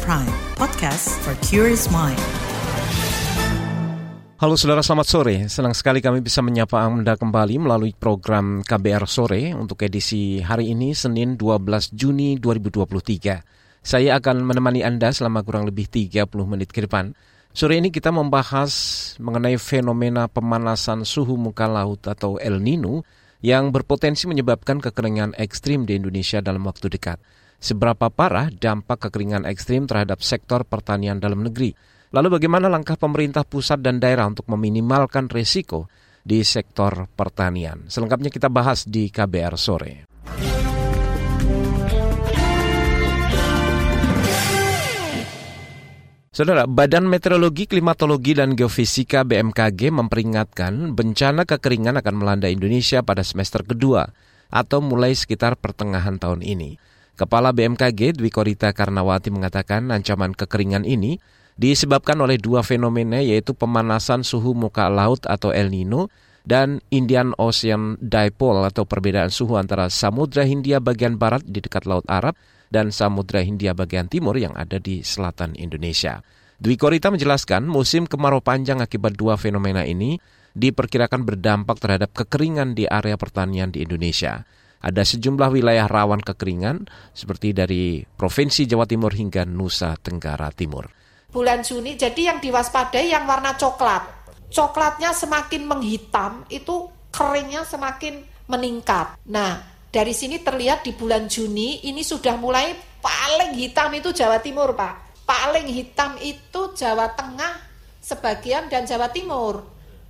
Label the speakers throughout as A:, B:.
A: Prime, podcast for curious mind.
B: Halo saudara, selamat sore. Senang sekali kami bisa menyapa Anda kembali melalui program KBR Sore untuk edisi hari ini, Senin 12 Juni 2023. Saya akan menemani Anda selama kurang lebih 30 menit ke depan. Sore ini kita membahas mengenai fenomena pemanasan suhu muka laut atau El Nino yang berpotensi menyebabkan kekeringan ekstrim di Indonesia dalam waktu dekat. Seberapa parah dampak kekeringan ekstrim terhadap sektor pertanian dalam negeri? Lalu bagaimana langkah pemerintah pusat dan daerah untuk meminimalkan risiko di sektor pertanian? Selengkapnya kita bahas di KBR sore. Saudara, Badan Meteorologi, Klimatologi, dan Geofisika BMKG memperingatkan bencana kekeringan akan melanda Indonesia pada semester kedua atau mulai sekitar pertengahan tahun ini. Kepala BMKG Dwi Korita Karnawati mengatakan ancaman kekeringan ini disebabkan oleh dua fenomena yaitu pemanasan suhu muka laut atau El Nino dan Indian Ocean Dipole atau perbedaan suhu antara Samudra Hindia bagian barat di dekat Laut Arab dan Samudra Hindia bagian timur yang ada di selatan Indonesia. Dwi Korita menjelaskan musim kemarau panjang akibat dua fenomena ini diperkirakan berdampak terhadap kekeringan di area pertanian di Indonesia. Ada sejumlah wilayah rawan kekeringan seperti dari Provinsi Jawa Timur hingga Nusa Tenggara Timur.
C: Bulan Juni, jadi yang diwaspadai yang warna coklat. Coklatnya semakin menghitam, itu keringnya semakin meningkat. Nah, dari sini terlihat di bulan Juni ini sudah mulai paling hitam itu Jawa Timur, Pak. Paling hitam itu Jawa Tengah sebagian dan Jawa Timur.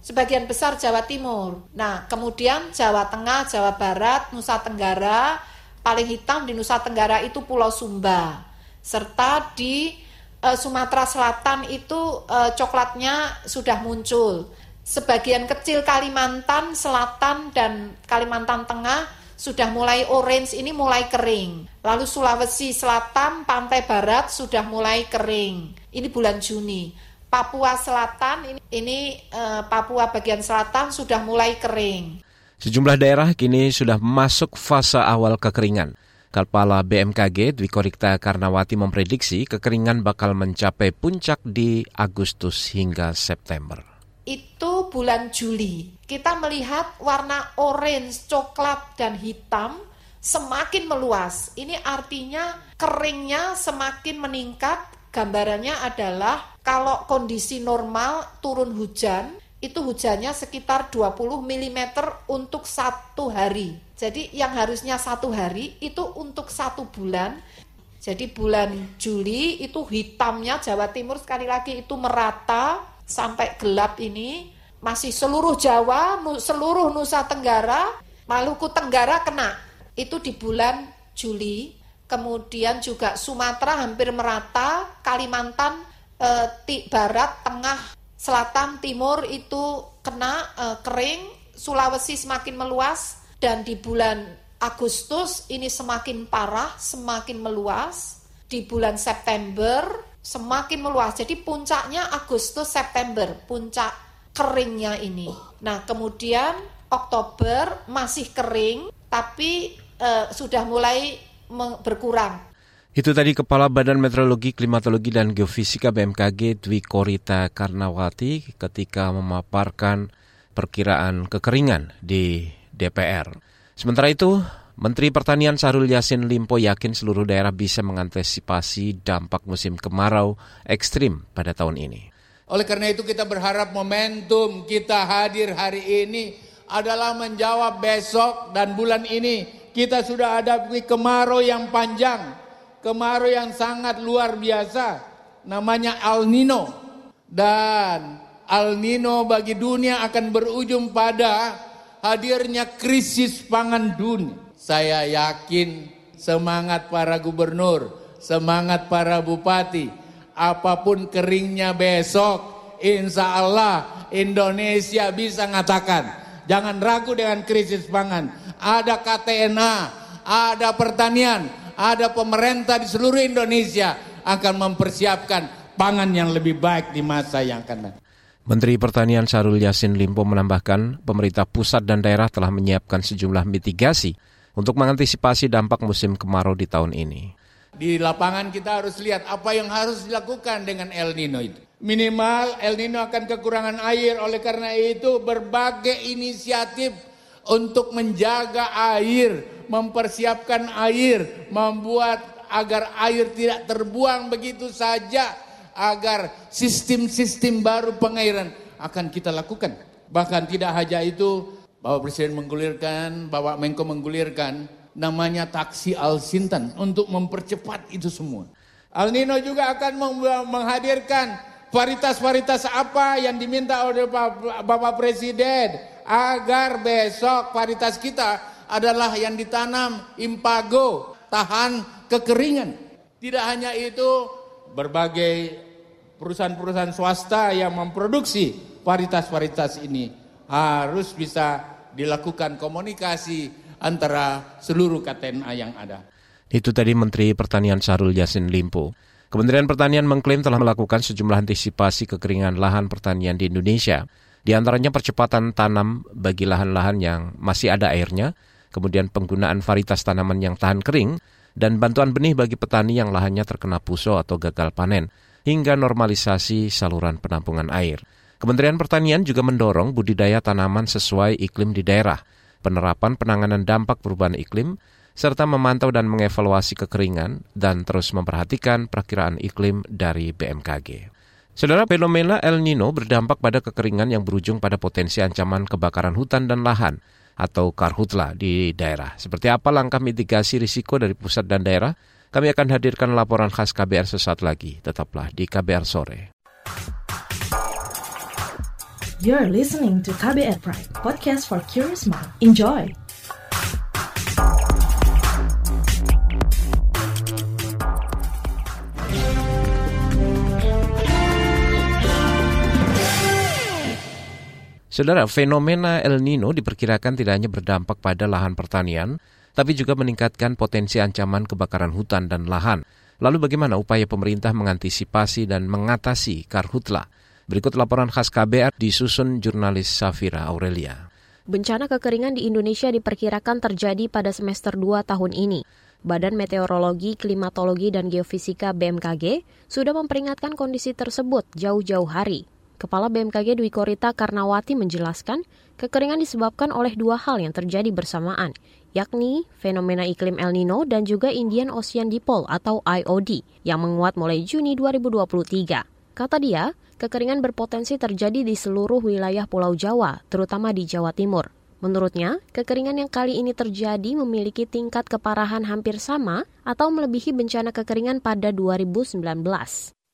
C: Sebagian besar Jawa Timur. Nah, kemudian Jawa Tengah, Jawa Barat, Nusa Tenggara, paling hitam di Nusa Tenggara itu Pulau Sumba. Serta di uh, Sumatera Selatan itu uh, coklatnya sudah muncul. Sebagian kecil Kalimantan Selatan dan Kalimantan Tengah sudah mulai orange ini mulai kering. Lalu Sulawesi Selatan, pantai barat sudah mulai kering. Ini bulan Juni. Papua Selatan ini, ini uh, Papua bagian selatan sudah mulai kering.
B: Sejumlah daerah kini sudah masuk fase awal kekeringan. Kepala BMKG Dwi Korikta Karnawati memprediksi kekeringan bakal mencapai puncak di Agustus hingga September
C: itu bulan Juli. Kita melihat warna orange, coklat, dan hitam semakin meluas. Ini artinya keringnya semakin meningkat. Gambarannya adalah kalau kondisi normal turun hujan, itu hujannya sekitar 20 mm untuk satu hari. Jadi yang harusnya satu hari itu untuk satu bulan. Jadi bulan Juli itu hitamnya Jawa Timur sekali lagi itu merata sampai gelap ini masih seluruh Jawa, seluruh Nusa Tenggara, Maluku Tenggara kena. Itu di bulan Juli. Kemudian juga Sumatera hampir merata, Kalimantan eh, barat, tengah, selatan, timur itu kena eh, kering, Sulawesi semakin meluas dan di bulan Agustus ini semakin parah, semakin meluas. Di bulan September semakin meluas. Jadi puncaknya Agustus September, puncak keringnya ini. Nah, kemudian Oktober masih kering tapi uh, sudah mulai berkurang.
B: Itu tadi Kepala Badan Meteorologi, Klimatologi, dan Geofisika BMKG Dwi Korita Karnawati ketika memaparkan perkiraan kekeringan di DPR. Sementara itu, Menteri Pertanian Sarul Yasin Limpo yakin seluruh daerah bisa mengantisipasi dampak musim kemarau ekstrim pada tahun ini.
D: Oleh karena itu kita berharap momentum kita hadir hari ini adalah menjawab besok dan bulan ini kita sudah ada kemarau yang panjang, kemarau yang sangat luar biasa, namanya El Nino. Dan El Nino bagi dunia akan berujung pada hadirnya krisis pangan dunia. Saya yakin semangat para gubernur, semangat para bupati, apa pun keringnya besok, insya Allah Indonesia bisa mengatakan, jangan ragu dengan krisis pangan. Ada KTNA, ada pertanian, ada pemerintah di seluruh Indonesia akan mempersiapkan pangan yang lebih baik di masa yang akan datang.
B: Menteri Pertanian Sarul Yasin Limpo menambahkan, pemerintah pusat dan daerah telah menyiapkan sejumlah mitigasi untuk mengantisipasi dampak musim kemarau di tahun ini.
D: Di lapangan kita harus lihat apa yang harus dilakukan dengan El Nino itu. Minimal El Nino akan kekurangan air, oleh karena itu berbagai inisiatif untuk menjaga air, mempersiapkan air, membuat agar air tidak terbuang begitu saja, agar sistem-sistem baru pengairan akan kita lakukan. Bahkan tidak hanya itu, Bapak Presiden menggulirkan, Bapak Menko menggulirkan, namanya taksi Al Sintan untuk mempercepat itu semua. Al Nino juga akan menghadirkan varietas-varietas apa yang diminta oleh Bapak Presiden agar besok varietas kita adalah yang ditanam impago, tahan kekeringan. Tidak hanya itu, berbagai perusahaan-perusahaan swasta yang memproduksi varietas-varietas ini harus bisa dilakukan komunikasi antara seluruh KTNA yang ada.
B: Itu tadi Menteri Pertanian Syahrul Yassin Limpo. Kementerian Pertanian mengklaim telah melakukan sejumlah antisipasi kekeringan lahan pertanian di Indonesia. Di antaranya percepatan tanam bagi lahan-lahan yang masih ada airnya, kemudian penggunaan varietas tanaman yang tahan kering, dan bantuan benih bagi petani yang lahannya terkena puso atau gagal panen, hingga normalisasi saluran penampungan air. Kementerian Pertanian juga mendorong budidaya tanaman sesuai iklim di daerah – penerapan penanganan dampak perubahan iklim, serta memantau dan mengevaluasi kekeringan dan terus memperhatikan perakiraan iklim dari BMKG. Saudara fenomena El Nino berdampak pada kekeringan yang berujung pada potensi ancaman kebakaran hutan dan lahan atau karhutla di daerah. Seperti apa langkah mitigasi risiko dari pusat dan daerah? Kami akan hadirkan laporan khas KBR sesaat lagi. Tetaplah di KBR sore.
A: You're listening to KBR Pride, podcast for curious mind. Enjoy!
B: Saudara, fenomena El Nino diperkirakan tidak hanya berdampak pada lahan pertanian, tapi juga meningkatkan potensi ancaman kebakaran hutan dan lahan. Lalu bagaimana upaya pemerintah mengantisipasi dan mengatasi karhutla? Berikut laporan khas KBR disusun jurnalis Safira Aurelia.
E: Bencana kekeringan di Indonesia diperkirakan terjadi pada semester 2 tahun ini. Badan Meteorologi, Klimatologi, dan Geofisika BMKG sudah memperingatkan kondisi tersebut jauh-jauh hari. Kepala BMKG Dwi Korita Karnawati menjelaskan, kekeringan disebabkan oleh dua hal yang terjadi bersamaan, yakni fenomena iklim El Nino dan juga Indian Ocean Dipole atau IOD yang menguat mulai Juni 2023. Kata dia, kekeringan berpotensi terjadi di seluruh wilayah Pulau Jawa, terutama di Jawa Timur. Menurutnya, kekeringan yang kali ini terjadi memiliki tingkat keparahan hampir sama atau melebihi bencana kekeringan pada 2019.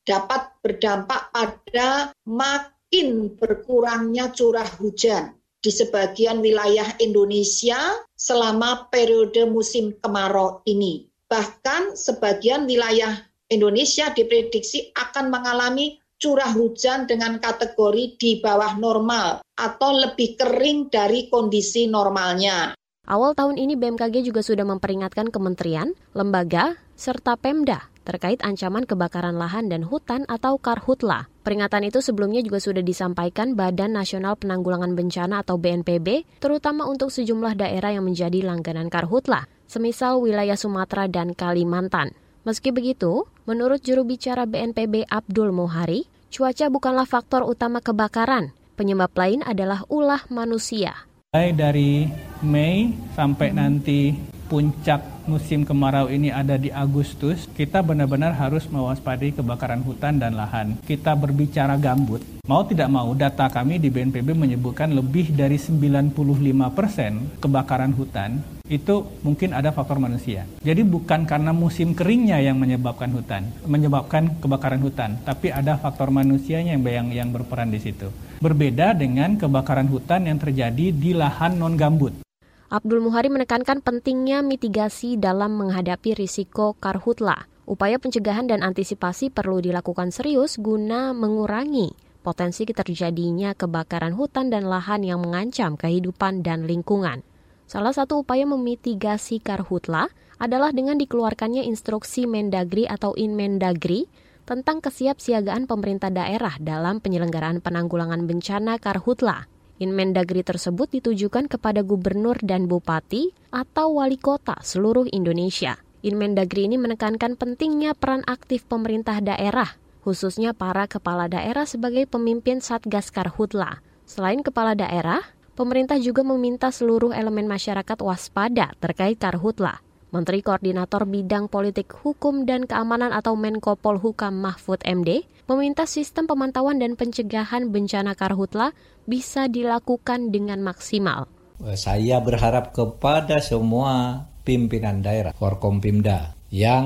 F: Dapat berdampak pada makin berkurangnya curah hujan di sebagian wilayah Indonesia selama periode musim kemarau ini. Bahkan sebagian wilayah Indonesia diprediksi akan mengalami curah hujan dengan kategori di bawah normal atau lebih kering dari kondisi normalnya.
E: Awal tahun ini BMKG juga sudah memperingatkan kementerian, lembaga, serta Pemda terkait ancaman kebakaran lahan dan hutan atau karhutla. Peringatan itu sebelumnya juga sudah disampaikan Badan Nasional Penanggulangan Bencana atau BNPB, terutama untuk sejumlah daerah yang menjadi langganan karhutla, semisal wilayah Sumatera dan Kalimantan. Meski begitu, menurut juru bicara BNPB Abdul Mohari, cuaca bukanlah faktor utama kebakaran. Penyebab lain adalah ulah manusia.
G: Mulai dari Mei sampai nanti puncak musim kemarau ini ada di Agustus, kita benar-benar harus mewaspadai kebakaran hutan dan lahan. Kita berbicara gambut. Mau tidak mau, data kami di BNPB menyebutkan lebih dari 95% kebakaran hutan itu mungkin ada faktor manusia. Jadi bukan karena musim keringnya yang menyebabkan hutan, menyebabkan kebakaran hutan, tapi ada faktor manusianya yang yang, yang berperan di situ. Berbeda dengan kebakaran hutan yang terjadi di lahan non gambut.
E: Abdul Muhari menekankan pentingnya mitigasi dalam menghadapi risiko karhutla. Upaya pencegahan dan antisipasi perlu dilakukan serius guna mengurangi potensi terjadinya kebakaran hutan dan lahan yang mengancam kehidupan dan lingkungan. Salah satu upaya memitigasi karhutla adalah dengan dikeluarkannya instruksi Mendagri atau Inmendagri tentang kesiapsiagaan pemerintah daerah dalam penyelenggaraan penanggulangan bencana karhutla. Inmendagri tersebut ditujukan kepada gubernur dan bupati atau wali kota seluruh Indonesia. Inmendagri ini menekankan pentingnya peran aktif pemerintah daerah, khususnya para kepala daerah sebagai pemimpin Satgas Karhutla. Selain kepala daerah, pemerintah juga meminta seluruh elemen masyarakat waspada terkait Karhutla. Menteri Koordinator Bidang Politik Hukum dan Keamanan atau Menko Polhukam Mahfud MD meminta sistem pemantauan dan pencegahan bencana karhutla bisa dilakukan dengan maksimal.
H: Saya berharap kepada semua pimpinan daerah Forkompimda yang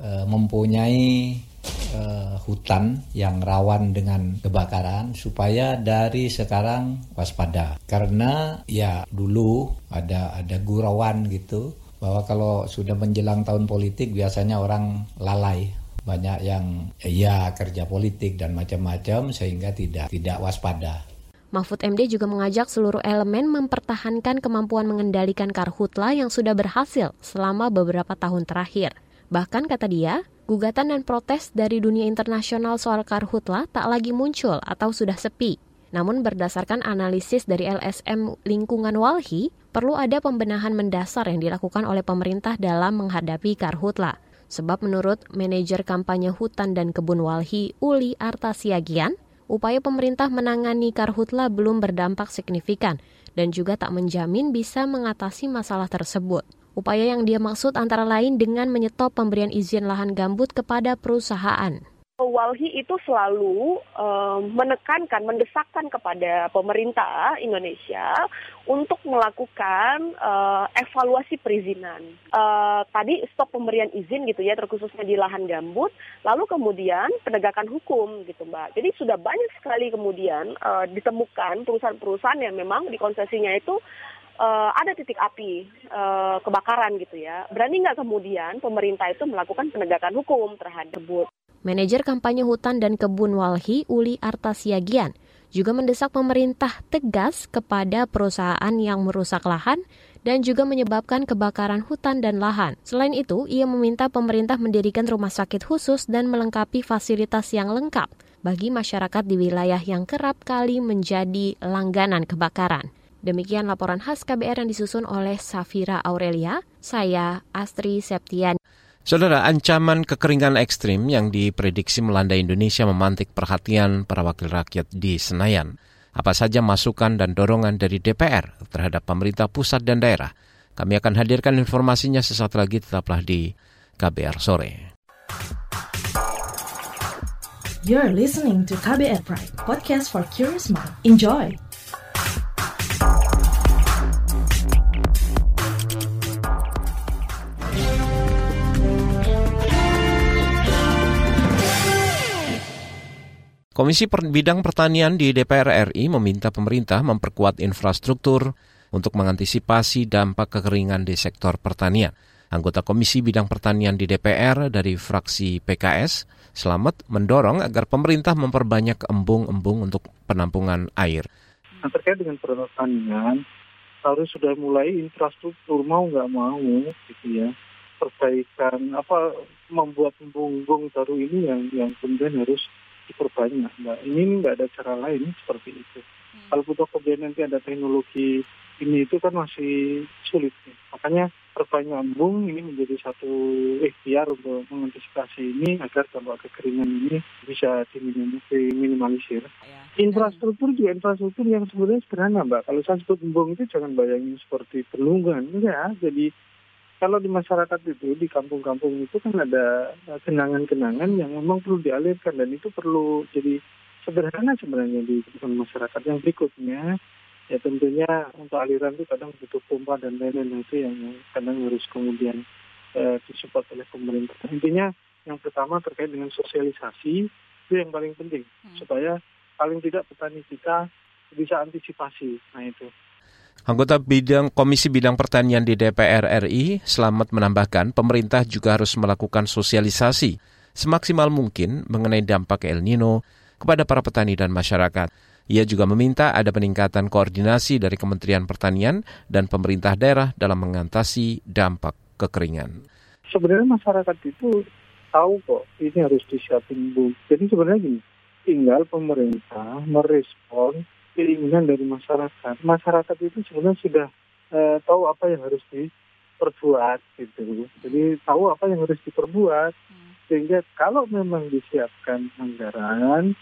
H: uh, mempunyai uh, hutan yang rawan dengan kebakaran supaya dari sekarang waspada karena ya dulu ada ada gurauan gitu bahwa kalau sudah menjelang tahun politik biasanya orang lalai banyak yang ya kerja politik dan macam-macam sehingga tidak tidak waspada
E: Mahfud MD juga mengajak seluruh elemen mempertahankan kemampuan mengendalikan karhutla yang sudah berhasil selama beberapa tahun terakhir. Bahkan kata dia, gugatan dan protes dari dunia internasional soal karhutla tak lagi muncul atau sudah sepi. Namun berdasarkan analisis dari LSM Lingkungan Walhi, perlu ada pembenahan mendasar yang dilakukan oleh pemerintah dalam menghadapi karhutla. Sebab menurut manajer kampanye hutan dan kebun Walhi Uli Artasiagian, upaya pemerintah menangani karhutla belum berdampak signifikan dan juga tak menjamin bisa mengatasi masalah tersebut. Upaya yang dia maksud antara lain dengan menyetop pemberian izin lahan gambut kepada perusahaan.
I: Walhi itu selalu um, menekankan, mendesakkan kepada pemerintah Indonesia untuk melakukan uh, evaluasi perizinan. Uh, tadi stop pemberian izin gitu ya, terkhususnya di lahan gambut, lalu kemudian penegakan hukum gitu Mbak. Jadi sudah banyak sekali kemudian uh, ditemukan perusahaan-perusahaan yang memang di konsesinya itu uh, ada titik api uh, kebakaran gitu ya. Berani nggak kemudian pemerintah itu melakukan penegakan hukum terhadap tersebut?
E: Manajer kampanye hutan dan kebun Walhi Uli Artasiagian juga mendesak pemerintah tegas kepada perusahaan yang merusak lahan dan juga menyebabkan kebakaran hutan dan lahan. Selain itu, ia meminta pemerintah mendirikan rumah sakit khusus dan melengkapi fasilitas yang lengkap bagi masyarakat di wilayah yang kerap kali menjadi langganan kebakaran. Demikian laporan khas KBR yang disusun oleh Safira Aurelia. Saya Astri Septian.
B: Saudara, ancaman kekeringan ekstrim yang diprediksi melanda Indonesia memantik perhatian para wakil rakyat di Senayan. Apa saja masukan dan dorongan dari DPR terhadap pemerintah pusat dan daerah? Kami akan hadirkan informasinya sesaat lagi tetaplah di KBR Sore.
A: You're listening to KBR Pride, podcast for curious mind. Enjoy!
B: Komisi Bidang Pertanian di DPR RI meminta pemerintah memperkuat infrastruktur untuk mengantisipasi dampak kekeringan di sektor pertanian. Anggota Komisi Bidang Pertanian di DPR dari fraksi PKS, Selamat mendorong agar pemerintah memperbanyak embung-embung untuk penampungan air.
J: Nah, terkait dengan pertanian, harus sudah mulai infrastruktur mau nggak mau gitu ya perbaikan apa membuat embung-embung baru ini yang yang kemudian harus diperbanyak mbak ini nggak ada cara lain seperti itu hmm. kalau butuh kemudian nanti ada teknologi ini itu kan masih sulit ya. makanya perbanyak embung ini menjadi satu ikhtiar untuk mengantisipasi ini agar dampak kekeringan ini bisa diminimalisir. Ya. Infrastruktur juga infrastruktur yang sebenarnya sederhana mbak. Kalau saya sebut embung itu jangan bayangin seperti bendungan, ya. Jadi kalau di masyarakat itu di kampung-kampung itu kan ada eh, kenangan-kenangan yang memang perlu dialirkan dan itu perlu jadi sederhana sebenarnya di masyarakat. Yang berikutnya ya tentunya untuk aliran itu kadang butuh pompa dan lain-lain itu yang kadang harus kemudian eh, disupport oleh pemerintah. Intinya yang pertama terkait dengan sosialisasi itu yang paling penting hmm. supaya paling tidak petani kita bisa antisipasi. Nah itu
B: Anggota bidang Komisi Bidang Pertanian di DPR RI, Selamat menambahkan pemerintah juga harus melakukan sosialisasi semaksimal mungkin mengenai dampak El Nino kepada para petani dan masyarakat. Ia juga meminta ada peningkatan koordinasi dari Kementerian Pertanian dan pemerintah daerah dalam mengatasi dampak kekeringan.
J: Sebenarnya masyarakat itu tahu kok ini harus disiapin bu. Jadi sebenarnya gini, tinggal pemerintah merespon keinginan dari masyarakat. Masyarakat itu sebenarnya sudah uh, tahu apa yang harus di, perbuat gitu. Jadi tahu apa yang harus diperbuat. Sehingga kalau memang disiapkan anggaran,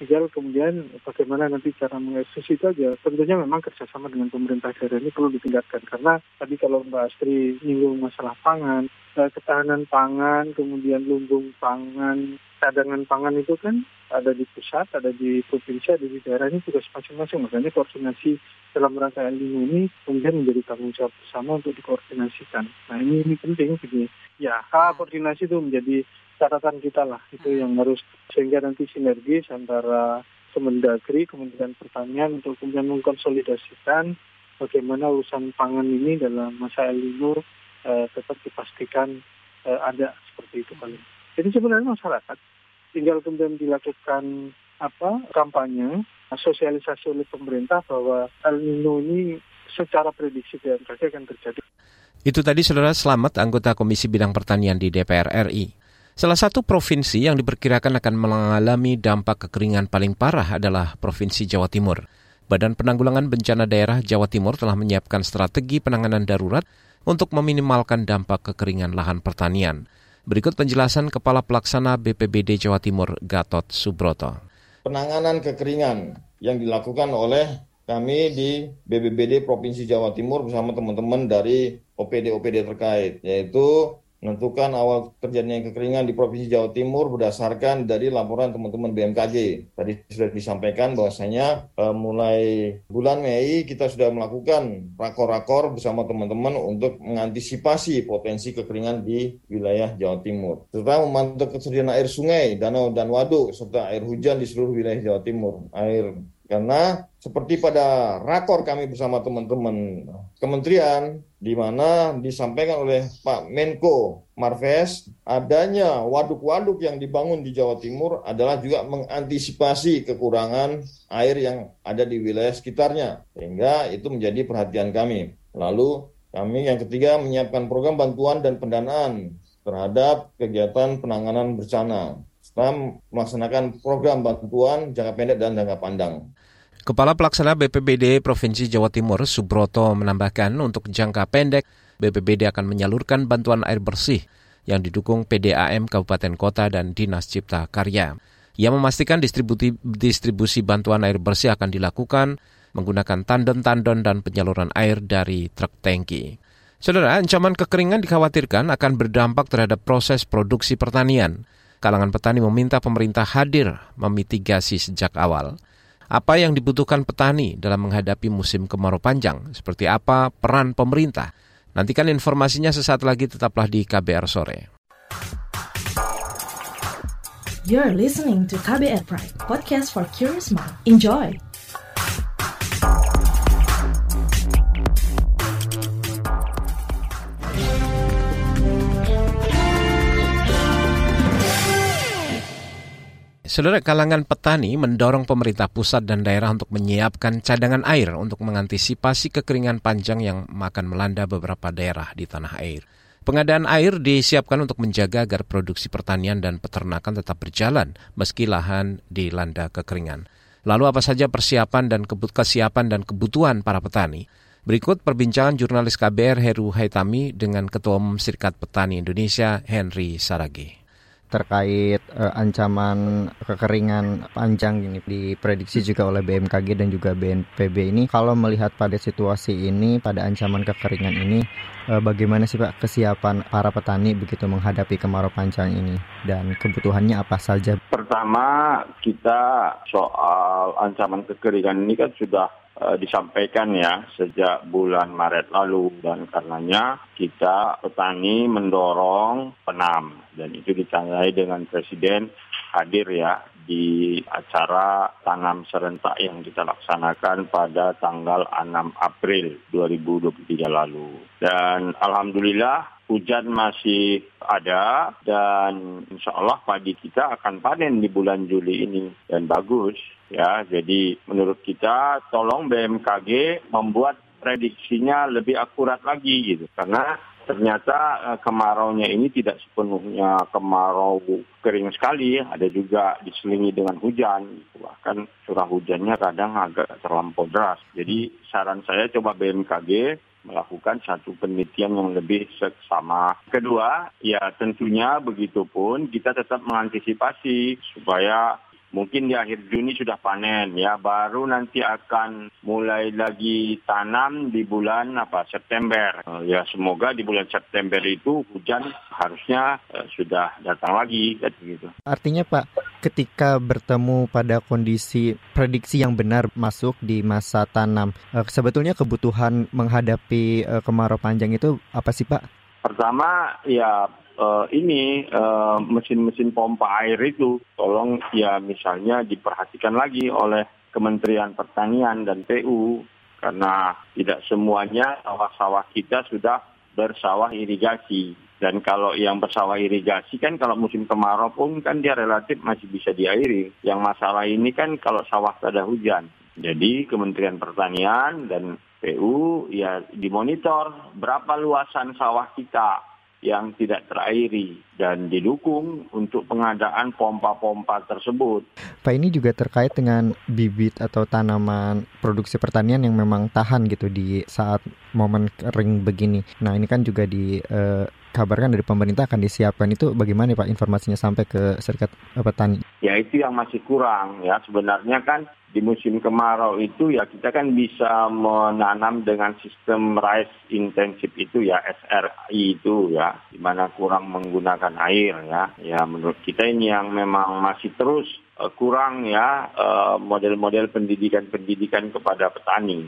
J: tinggal kemudian bagaimana nanti cara mengeksekusi itu aja. Tentunya memang kerjasama dengan pemerintah daerah ini perlu ditingkatkan. Karena tadi kalau Mbak Astri nyinggung masalah pangan, eh, ketahanan pangan, kemudian lumbung pangan, cadangan pangan itu kan ada di pusat, ada di provinsi, ada di daerah ini tugas masing-masing. Makanya koordinasi dalam rangka El Nino ini kemudian menjadi tanggung jawab bersama untuk dikoordinasikan. Nah ini, ini penting. Jadi ya koordinasi itu menjadi catatan kita lah. Itu yang harus sehingga nanti sinergis antara Kemendagri, Kementerian Pertanian untuk kemudian mengkonsolidasikan bagaimana urusan pangan ini dalam masa El Nino eh, tetap dipastikan eh, ada seperti itu paling. Jadi sebenarnya masyarakat tinggal kemudian dilakukan apa kampanye sosialisasi oleh pemerintah bahwa El Nino ini secara prediksi BMKG akan terjadi.
B: Itu tadi saudara Selamat, anggota Komisi Bidang Pertanian di DPR RI. Salah satu provinsi yang diperkirakan akan mengalami dampak kekeringan paling parah adalah Provinsi Jawa Timur. Badan Penanggulangan Bencana Daerah Jawa Timur telah menyiapkan strategi penanganan darurat untuk meminimalkan dampak kekeringan lahan pertanian. Berikut penjelasan Kepala Pelaksana BPBD Jawa Timur Gatot Subroto.
K: Penanganan kekeringan yang dilakukan oleh kami di BPBD Provinsi Jawa Timur bersama teman-teman dari OPD-OPD terkait, yaitu menentukan awal terjadinya kekeringan di Provinsi Jawa Timur berdasarkan dari laporan teman-teman BMKG. Tadi sudah disampaikan bahwasanya eh, mulai bulan Mei kita sudah melakukan rakor-rakor bersama teman-teman untuk mengantisipasi potensi kekeringan di wilayah Jawa Timur. Serta memantau ketersediaan air sungai, danau dan waduk serta air hujan di seluruh wilayah Jawa Timur. Air karena seperti pada rakor kami bersama teman-teman kementerian, di mana disampaikan oleh Pak Menko Marves, adanya waduk-waduk yang dibangun di Jawa Timur adalah juga mengantisipasi kekurangan air yang ada di wilayah sekitarnya. Sehingga itu menjadi perhatian kami. Lalu kami yang ketiga menyiapkan program bantuan dan pendanaan terhadap kegiatan penanganan bencana serta melaksanakan program bantuan jangka pendek dan jangka panjang.
B: Kepala Pelaksana BPBD Provinsi Jawa Timur Subroto menambahkan untuk jangka pendek BPBD akan menyalurkan bantuan air bersih yang didukung PDAM Kabupaten Kota dan Dinas Cipta Karya. Ia memastikan distribusi, distribusi bantuan air bersih akan dilakukan menggunakan tandon-tandon dan penyaluran air dari truk tangki. Saudara, ancaman kekeringan dikhawatirkan akan berdampak terhadap proses produksi pertanian. Kalangan petani meminta pemerintah hadir memitigasi sejak awal. Apa yang dibutuhkan petani dalam menghadapi musim kemarau panjang? Seperti apa peran pemerintah? Nantikan informasinya sesaat lagi tetaplah di KBR Sore.
A: You're listening to KBR Pride, podcast for curious mind. Enjoy!
B: Saudara kalangan petani mendorong pemerintah pusat dan daerah untuk menyiapkan cadangan air untuk mengantisipasi kekeringan panjang yang akan melanda beberapa daerah di tanah air. Pengadaan air disiapkan untuk menjaga agar produksi pertanian dan peternakan tetap berjalan meski lahan dilanda kekeringan. Lalu apa saja persiapan dan kesiapan dan kebutuhan para petani? Berikut perbincangan jurnalis KBR Heru Haitami dengan Ketua Umum Serikat Petani Indonesia Henry Saragi
L: terkait uh, ancaman kekeringan panjang ini diprediksi juga oleh BMKG dan juga BNPB ini kalau melihat pada situasi ini pada ancaman kekeringan ini uh, bagaimana sih Pak kesiapan para petani begitu menghadapi kemarau panjang ini dan kebutuhannya apa saja?
M: Pertama kita soal ancaman kekeringan ini kan sudah disampaikan ya sejak bulan Maret lalu. Dan karenanya kita petani mendorong penam. Dan itu ditandai dengan Presiden hadir ya di acara tanam serentak yang kita laksanakan pada tanggal 6 April 2023 lalu. Dan Alhamdulillah hujan masih ada dan insya Allah padi kita akan panen di bulan Juli ini dan bagus ya. Jadi menurut kita tolong BMKG membuat prediksinya lebih akurat lagi gitu karena ternyata uh, kemaraunya ini tidak sepenuhnya kemarau kering sekali, ada juga diselingi dengan hujan. Bahkan curah hujannya kadang agak terlampau deras. Jadi saran saya coba BMKG melakukan satu penelitian yang lebih seksama. Kedua, ya tentunya begitupun kita tetap mengantisipasi supaya mungkin di akhir Juni sudah panen ya. Baru nanti akan mulai lagi tanam di bulan apa September. Uh, ya semoga di bulan September itu hujan harusnya uh, sudah datang lagi gitu.
L: Artinya Pak ketika bertemu pada kondisi prediksi yang benar masuk di masa tanam uh, sebetulnya kebutuhan menghadapi uh, kemarau panjang itu apa sih Pak
M: pertama ya uh, ini uh, mesin-mesin pompa air itu tolong ya misalnya diperhatikan lagi oleh Kementerian Pertanian dan PU karena tidak semuanya sawah-sawah kita sudah bersawah irigasi dan kalau yang bersawah irigasi kan kalau musim kemarau pun kan dia relatif masih bisa diairi. Yang masalah ini kan kalau sawah tak ada hujan. Jadi Kementerian Pertanian dan PU ya dimonitor berapa luasan sawah kita yang tidak terairi dan didukung untuk pengadaan pompa-pompa tersebut.
L: Pak ini juga terkait dengan bibit atau tanaman produksi pertanian yang memang tahan gitu di saat momen kering begini. Nah ini kan juga dikabarkan eh, dari pemerintah akan disiapkan itu bagaimana Pak informasinya sampai ke serikat petani?
M: Ya itu yang masih kurang ya sebenarnya kan di musim kemarau itu ya kita kan bisa menanam dengan sistem rice intensif itu ya SRI itu ya di mana kurang menggunakan air ya ya menurut kita ini yang memang masih terus uh, kurang ya uh, model-model pendidikan-pendidikan kepada petani.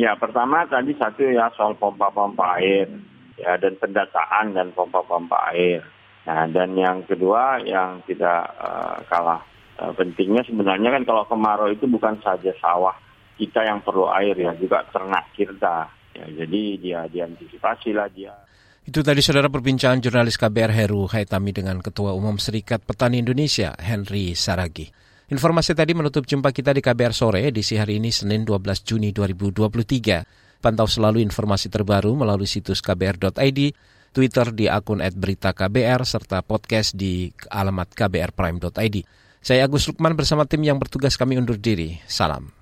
M: Ya pertama tadi satu ya soal pompa-pompa air ya dan pendataan dan pompa-pompa air. Nah dan yang kedua yang tidak uh, kalah Eh, pentingnya sebenarnya kan kalau kemarau itu bukan saja sawah kita yang perlu air ya, juga ternak kita. Ya, jadi dia diantisipasi lah dia.
B: Itu tadi saudara perbincangan jurnalis KBR Heru Haitami dengan Ketua Umum Serikat Petani Indonesia Henry Saragi. Informasi tadi menutup jumpa kita di KBR sore edisi hari ini Senin 12 Juni 2023. Pantau selalu informasi terbaru melalui situs kbr.id, Twitter di akun @beritaKBR serta podcast di alamat kbrprime.id. Saya Agus Lukman bersama tim yang bertugas kami undur diri. Salam.